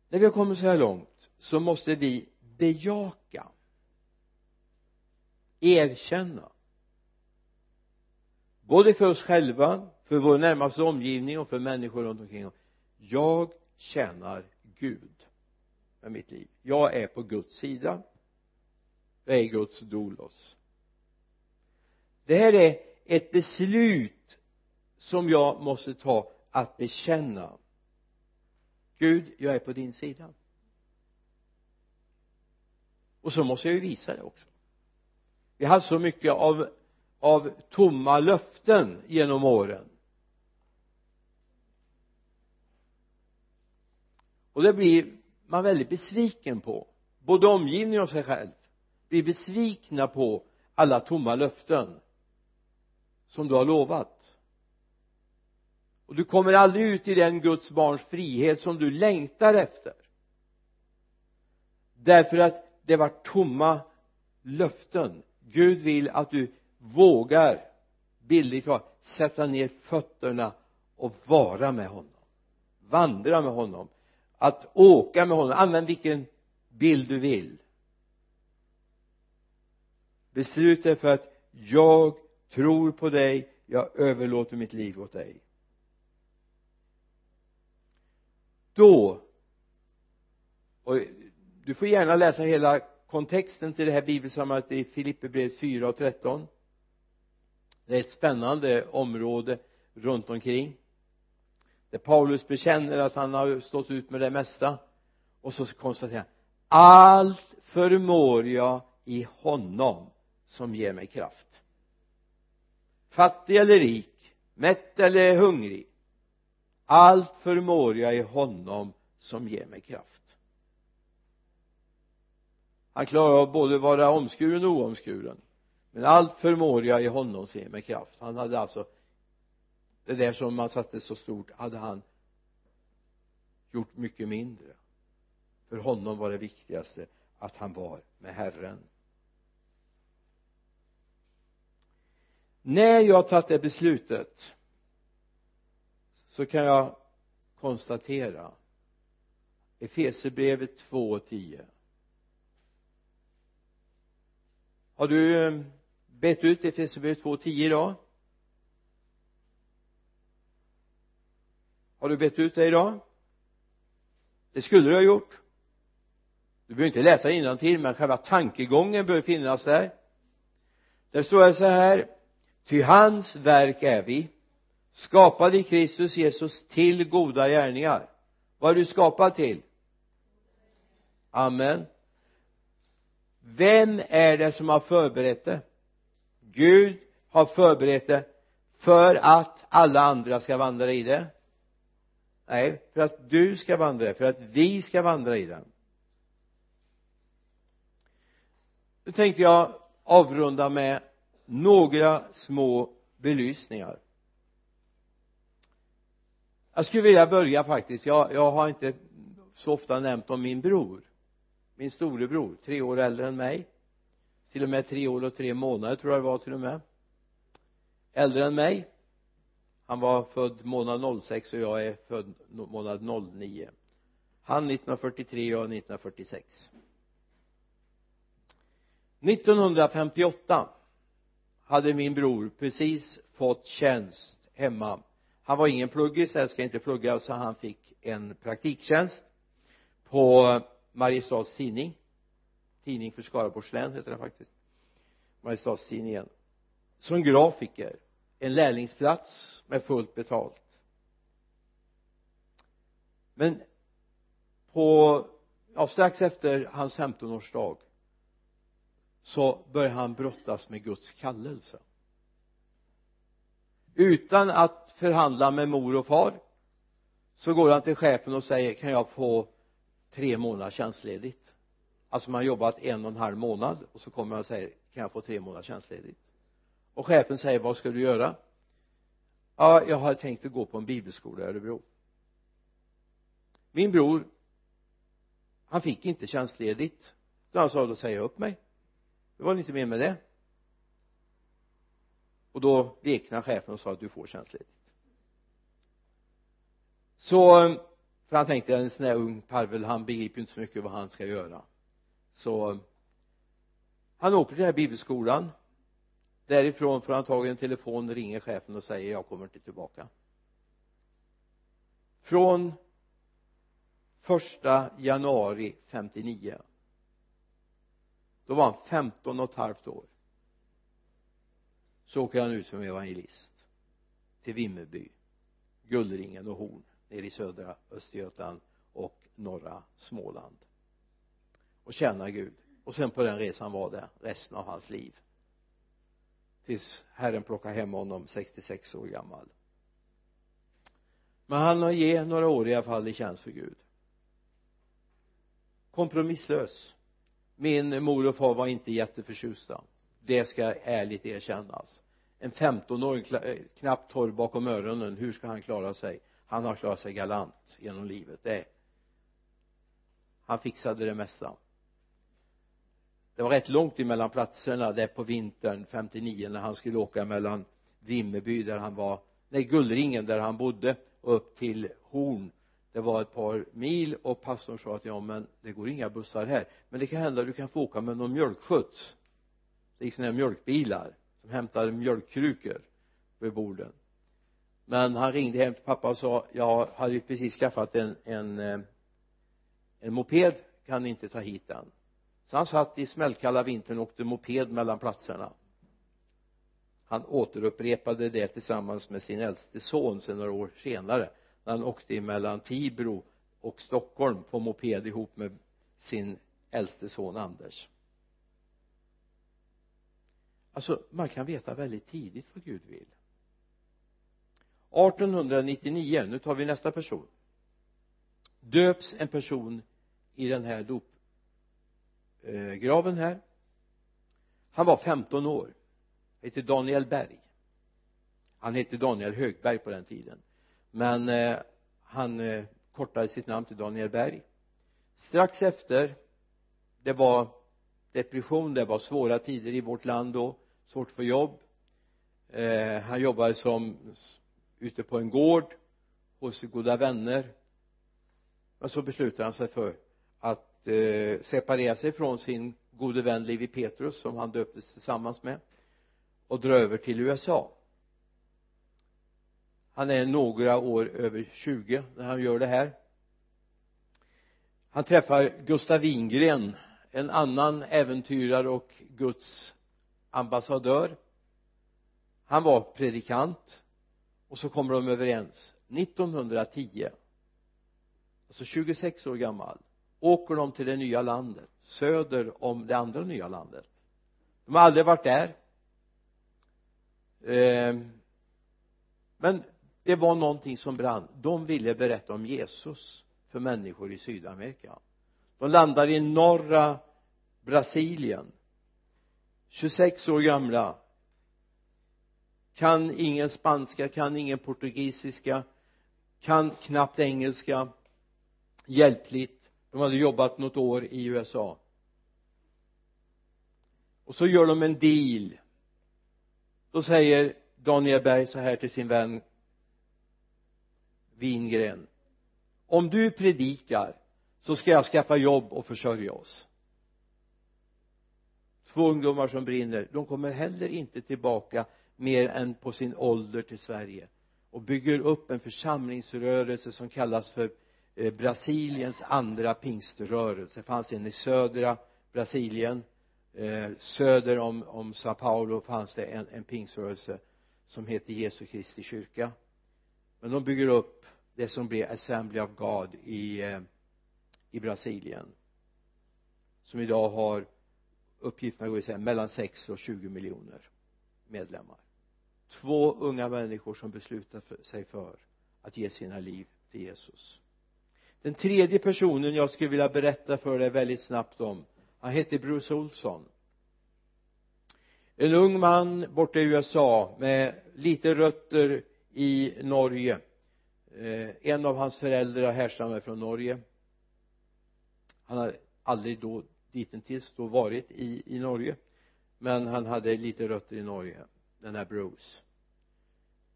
när vi har kommit så här långt så måste vi bejaka erkänna både för oss själva för vår närmaste omgivning och för människor runt omkring oss. Jag tjänar Gud med mitt liv. Jag är på Guds sida. Jag är Guds dolos. Det här är ett beslut som jag måste ta att bekänna. Gud jag är på din sida. Och så måste jag ju visa det också. Vi har så mycket av av tomma löften genom åren. Och det blir man väldigt besviken på. Både omgivningen och sig själv blir besvikna på alla tomma löften som du har lovat. Och du kommer aldrig ut i den Guds barns frihet som du längtar efter. Därför att det var tomma löften. Gud vill att du vågar bildligt talat sätta ner fötterna och vara med honom. Vandra med honom. Att åka med honom. Använd vilken bild du vill. Besluta för att jag tror på dig. Jag överlåter mitt liv åt dig. Då och du får gärna läsa hela kontexten till det här bibelsammanhanget i Filipperbrevet 4 och 13 det är ett spännande område runt omkring. Där Paulus bekänner att han har stått ut med det mesta. Och så konstaterar han allt förmår jag i honom som ger mig kraft. Fattig eller rik mätt eller hungrig allt förmår jag i honom som ger mig kraft. Han klarar av både vara omskuren och oomskuren men allt förmår jag i honom se med kraft. Han hade alltså det där som man satte så stort hade han gjort mycket mindre. För honom var det viktigaste att han var med Herren. När jag har tagit det beslutet så kan jag konstatera Efesierbrevet 2 och 10 har du eh, bett ut Efesierbrevet 2 10 idag. Har du bett ut det idag? Det skulle du ha gjort. Du behöver inte läsa till men själva tankegången bör finnas där. Där står det så här ty hans verk är vi skapade i Kristus Jesus till goda gärningar. Vad är du skapad till? Amen. Vem är det som har förberett det? Gud har förberett det för att alla andra ska vandra i det. Nej för att du ska vandra för att vi ska vandra i den. Nu tänkte jag avrunda med några små belysningar. Jag skulle vilja börja faktiskt. Jag, jag har inte så ofta nämnt om min bror min storebror tre år äldre än mig till och med tre år och tre månader tror jag det var till och med. Äldre än mig. Han var född månad 06 och jag är född månad 09 han 1943 och jag 1946 1958 hade min bror precis fått tjänst hemma. Han var ingen pluggis, älskar inte plugga så han fick en praktiktjänst på Mariestads tidning tidning för Skaraborgs län heter den faktiskt. Mariestadstidningen som grafiker. En lärlingsplats med fullt betalt. Men på ja, strax efter hans 15-årsdag så börjar han brottas med Guds kallelse. Utan att förhandla med mor och far så går han till chefen och säger kan jag få tre månaders tjänstledigt? Alltså man har jobbat en och en halv månad och så kommer han och säger kan jag få tre månaders tjänstledigt? Och chefen säger vad ska du göra? Ja jag har tänkt att gå på en bibelskola i Örebro. Min bror han fick inte tjänstledigt. Utan han sa då säger jag upp mig. Det var inte mer med det. Och då veknade chefen och sa att du får tjänstledigt. Så för han tänkte en sån här ung parvel han begriper ju inte så mycket vad han ska göra så han åker till den här bibelskolan. Därifrån får han tag i en telefon ringer chefen och säger jag kommer inte tillbaka. Från första januari 59 då var han 15 och ett halvt år så åker han ut som evangelist till Vimmerby Gullringen och Horn nere i södra Östergötland och norra Småland och tjäna Gud. Och sen på den resan var det resten av hans liv. Tills Herren plockade hem honom 66 år gammal. Men han har ge några år i alla fall i tjänst för Gud. Kompromisslös. Min mor och far var inte jätteförtjusta. Det ska ärligt erkännas alltså. en 15-åring eh, knappt torr bakom öronen hur ska han klara sig? Han har klarat sig galant genom livet det. Han fixade det mesta det var rätt långt emellan platserna där på vintern 59 när han skulle åka mellan Vimmerby där han var nej Gullringen där han bodde och upp till Horn. Det var ett par mil och pastorn sa att ja men det går inga bussar här. Men det kan hända att du kan få åka med någon mjölkskjuts det gick sådana här mjölkbilar som hämtade mjölkkrukor vid borden. Men han ringde hem till pappa och sa jag hade ju precis skaffat en en eh, en moped kan ni inte ta hit den? Så han satt i smällkalla vintern och åkte moped mellan platserna. Han återupprepade det tillsammans med sin äldste son sen några år senare när han åkte mellan Tibro och Stockholm på moped ihop med sin äldste son Anders. Alltså man kan veta väldigt tidigt vad Gud vill. 1899 nu tar vi nästa person. Döps en person i den här dop eh graven här. Han var 15 år. Hette Daniel Berg. Han hette Daniel Högberg på den tiden. Men eh, han eh, kortade sitt namn till Daniel Berg. Strax efter det var depression det var svåra tider i vårt land då svårt för jobb. Eh, han jobbade som ute på en gård hos goda vänner. Men så beslutade han sig för eh, separera sig från sin gode vän Levi Petrus som han döptes tillsammans med och dra över till USA han är några år över 20 när han gör det här. Han träffar Gustav Wingren en annan äventyrare och Guds ambassadör. Han var predikant och så kommer de överens. 1910 alltså 26 år gammal åker de till det nya landet söder om det andra nya landet. De har aldrig varit där. Eh, men det var någonting som brann. De ville berätta om Jesus för människor i Sydamerika. De landade i norra Brasilien. 26 år gamla. Kan ingen spanska, kan ingen portugisiska kan knappt engelska. Hjälpligt de hade jobbat något år i USA och så gör de en deal. Då säger Daniel Berg så här till sin vän Wingren. Om du predikar så ska jag skaffa jobb och försörja oss. Två ungdomar som brinner de kommer heller inte tillbaka mer än på sin ålder till Sverige och bygger upp en församlingsrörelse som kallas för eh, Brasiliens andra pingströrelse det fanns en i södra Brasilien. Eh, söder om, om Sao Paulo fanns det en, en pingströrelse som heter Jesu Kristi kyrka. Men de bygger upp det som blir Assembly of God i, eh, i Brasilien som idag har uppgifterna går isär mellan 6 och 20 miljoner medlemmar. Två unga människor som beslutar sig för att ge sina liv till Jesus den tredje personen jag skulle vilja berätta för dig väldigt snabbt om han heter Bruce Olsson en ung man borta i USA med lite rötter i Norge. Eh, en av hans föräldrar härstammar från Norge. Han har aldrig då ditintills då varit i, i Norge men han hade lite rötter i Norge den här Bruce.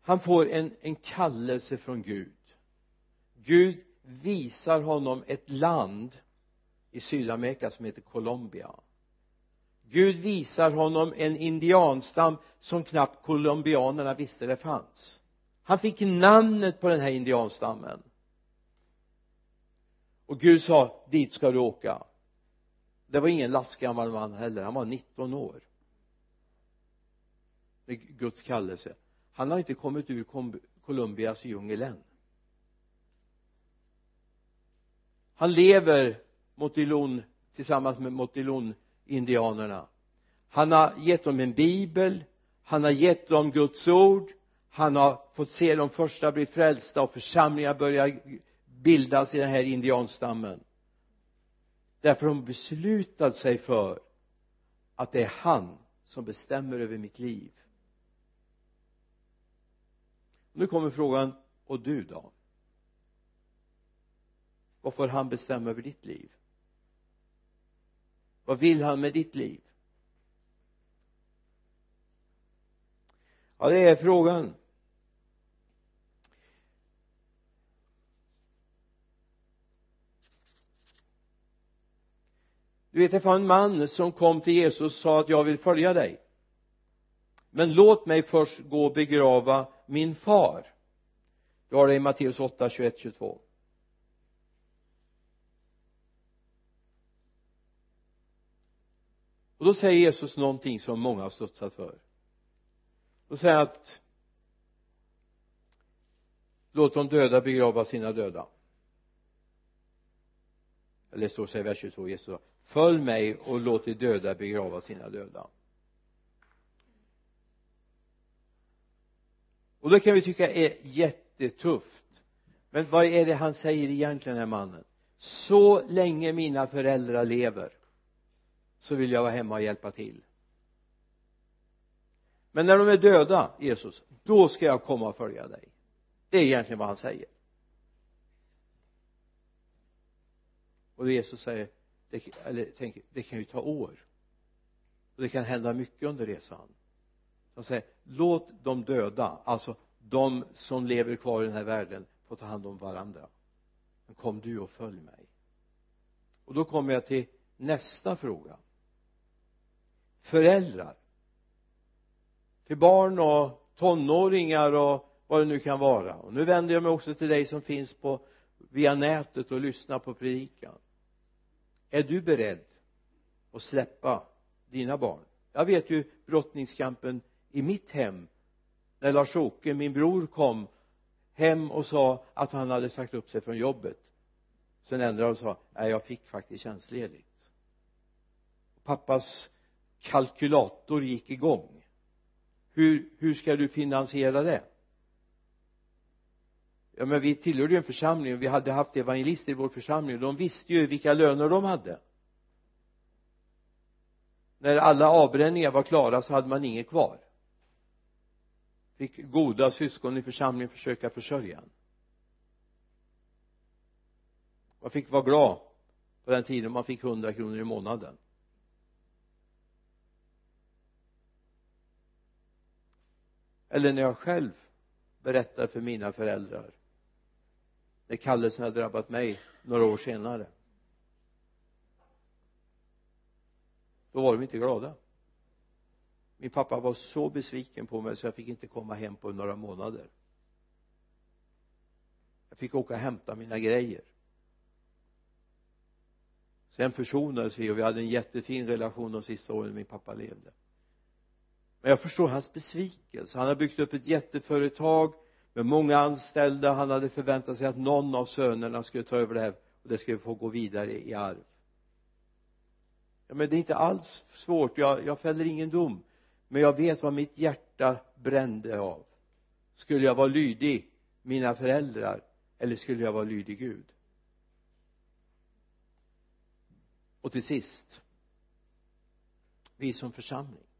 Han får en, en kallelse från Gud. Gud visar honom ett land i Sydamerika som heter Colombia. Gud visar honom en indianstam som knappt colombianerna visste det fanns. Han fick namnet på den här indianstammen. Och Gud sa dit ska du åka. Det var ingen lastgammal man heller. Han var 19 år. Med Guds kallelse. Han har inte kommit ur Colombias djungel än. Han lever Motilon tillsammans med Motilon indianerna han har gett dem en bibel han har gett dem Guds ord han har fått se de första bli frälsta och församlingar börja bildas i den här indianstammen. Därför har de beslutat sig för att det är han som bestämmer över mitt liv. Nu kommer frågan och du då vad får han bestämma över ditt liv? Vad vill han med ditt liv? Ja det är frågan. Du vet det var en man som kom till Jesus och sa att jag vill följa dig. Men låt mig först gå och begrava min far. Du har det i Matteus 8, 21, 22 och då säger Jesus någonting som många har studsat för. Då säger han att låt de döda begrava sina döda. Eller står så i vers 22 Jesus följ mig och låt de döda begrava sina döda. Och det kan vi tycka är jättetufft. Men vad är det han säger egentligen den här mannen? Så länge mina föräldrar lever så vill jag vara hemma och hjälpa till. Men när de är döda Jesus då ska jag komma och följa dig. Det är egentligen vad han säger. Och Jesus säger det, eller tänker det kan ju ta år. Och det kan hända mycket under resan. Han säger låt de döda alltså de som lever kvar i den här världen få ta hand om varandra. Men kom du och följ mig. Och då kommer jag till nästa fråga föräldrar. Till barn och tonåringar och vad det nu kan vara. Och nu vänder jag mig också till dig som finns på via nätet och lyssnar på predikan. Är du beredd att släppa dina barn? Jag vet ju brottningskampen i mitt hem. När Lars-Åke, min bror kom hem och sa att han hade sagt upp sig från jobbet. Sen ändrade han och sa nej jag fick faktiskt tjänstledigt. Pappas kalkylator gick igång. Hur, hur ska du finansiera det? Ja men vi tillhörde ju en församling vi hade haft evangelister i vår församling och de visste ju vilka löner de hade. När alla avbränningar var klara så hade man inget kvar. Fick goda syskon i församlingen försöka försörja en. Man fick vara glad på den tiden man fick hundra kronor i månaden. Eller när jag själv berättar för mina föräldrar. När kallelsen har drabbat mig några år senare. Då var de inte glada. Min pappa var så besviken på mig så jag fick inte komma hem på några månader. Jag fick åka och hämta mina grejer. Sen försonades vi och vi hade en jättefin relation de sista åren min pappa levde men jag förstår hans besvikelse. Han har byggt upp ett jätteföretag med många anställda. Han hade förväntat sig att någon av sönerna skulle ta över det här och det skulle få gå vidare i arv. Ja men det är inte alls svårt. Jag, jag fäller ingen dom. Men jag vet vad mitt hjärta brände av. Skulle jag vara lydig mina föräldrar eller skulle jag vara lydig Gud? Och till sist vi som församling.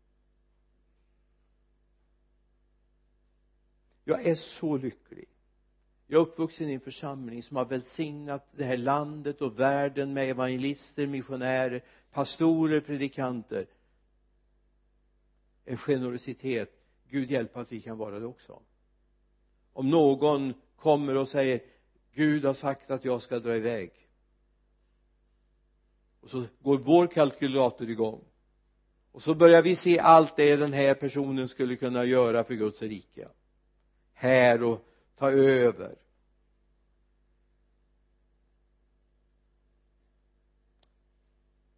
Jag är så lycklig. Jag är uppvuxen i en församling som har välsignat det här landet och världen med evangelister, missionärer, pastorer, predikanter. En generositet. Gud hjälp att vi kan vara det också. Om någon kommer och säger Gud har sagt att jag ska dra iväg. Och så går vår kalkylator igång. Och så börjar vi se allt det den här personen skulle kunna göra för Guds rike här och ta över.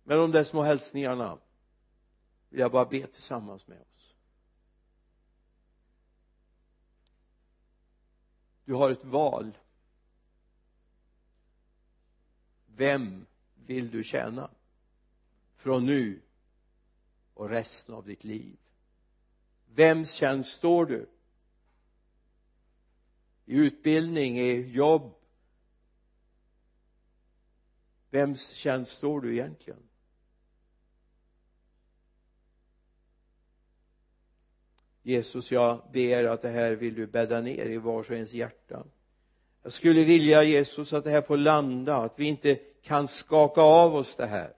Med de där små hälsningarna vill jag bara be tillsammans med oss. Du har ett val. Vem vill du tjäna? Från nu och resten av ditt liv. Vems tjänst står du? I utbildning, i jobb. Vems tjänst står du egentligen? Jesus jag ber att det här vill du bädda ner i vars och ens hjärta. Jag skulle vilja Jesus att det här får landa att vi inte kan skaka av oss det här.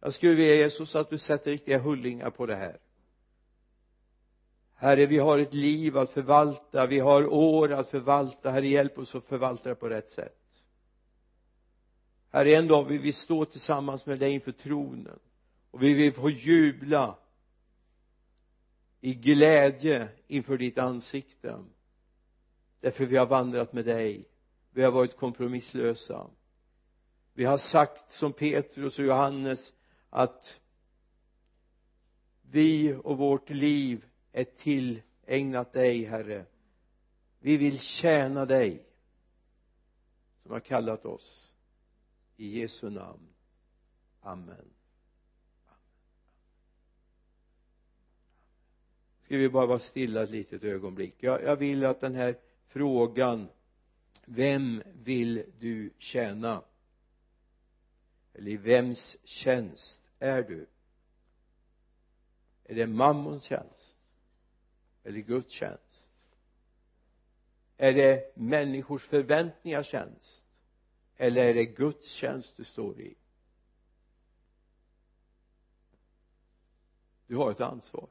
Jag skulle vilja Jesus att du sätter riktiga hullingar på det här. Herre vi har ett liv att förvalta vi har år att förvalta. Herre hjälp oss att förvalta det på rätt sätt. Herre en dag vill vi stå tillsammans med dig inför tronen och vi vill få jubla i glädje inför ditt ansikte. Därför vi har vandrat med dig. Vi har varit kompromisslösa. Vi har sagt som Petrus och Johannes att vi och vårt liv är tillägnat dig herre. Vi vill tjäna dig som har kallat oss. I Jesu namn. Amen. Ska vi bara vara stilla ett litet ögonblick? Jag, jag vill att den här frågan vem vill du tjäna? Eller i vems tjänst är du? Är det mammons tjänst? Eller Guds tjänst är det människors förväntningar tjänst? Eller är det Guds tjänst du står i? Du har ett ansvar.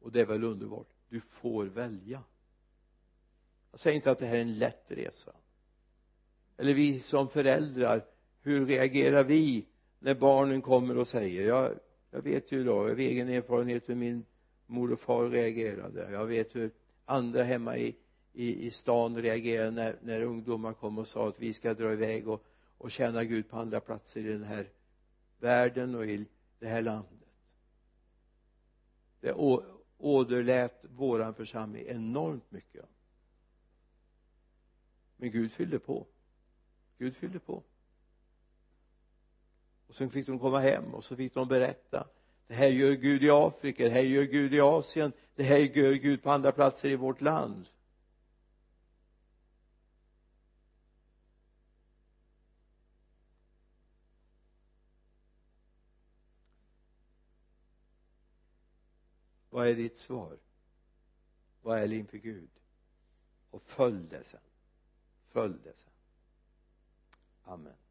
Och det är väl underbart. Du får välja. Jag säger inte att det här är en lätt resa. Eller vi som föräldrar hur reagerar vi när barnen kommer och säger jag, jag vet ju då av egen erfarenhet hur min mor och far reagerade. Jag vet hur andra hemma i, i, i stan reagerade när, när ungdomar kom och sa att vi ska dra iväg och, och tjäna Gud på andra platser i den här världen och i det här landet. Det åderlät våran församling enormt mycket. Men Gud fyllde på. Gud fyllde på och sen fick de komma hem och så fick de berätta det här gör Gud i Afrika det här gör Gud i Asien det här gör Gud på andra platser i vårt land. Vad är ditt svar? Vad är det inför Gud och följ det sen följ det sen amen.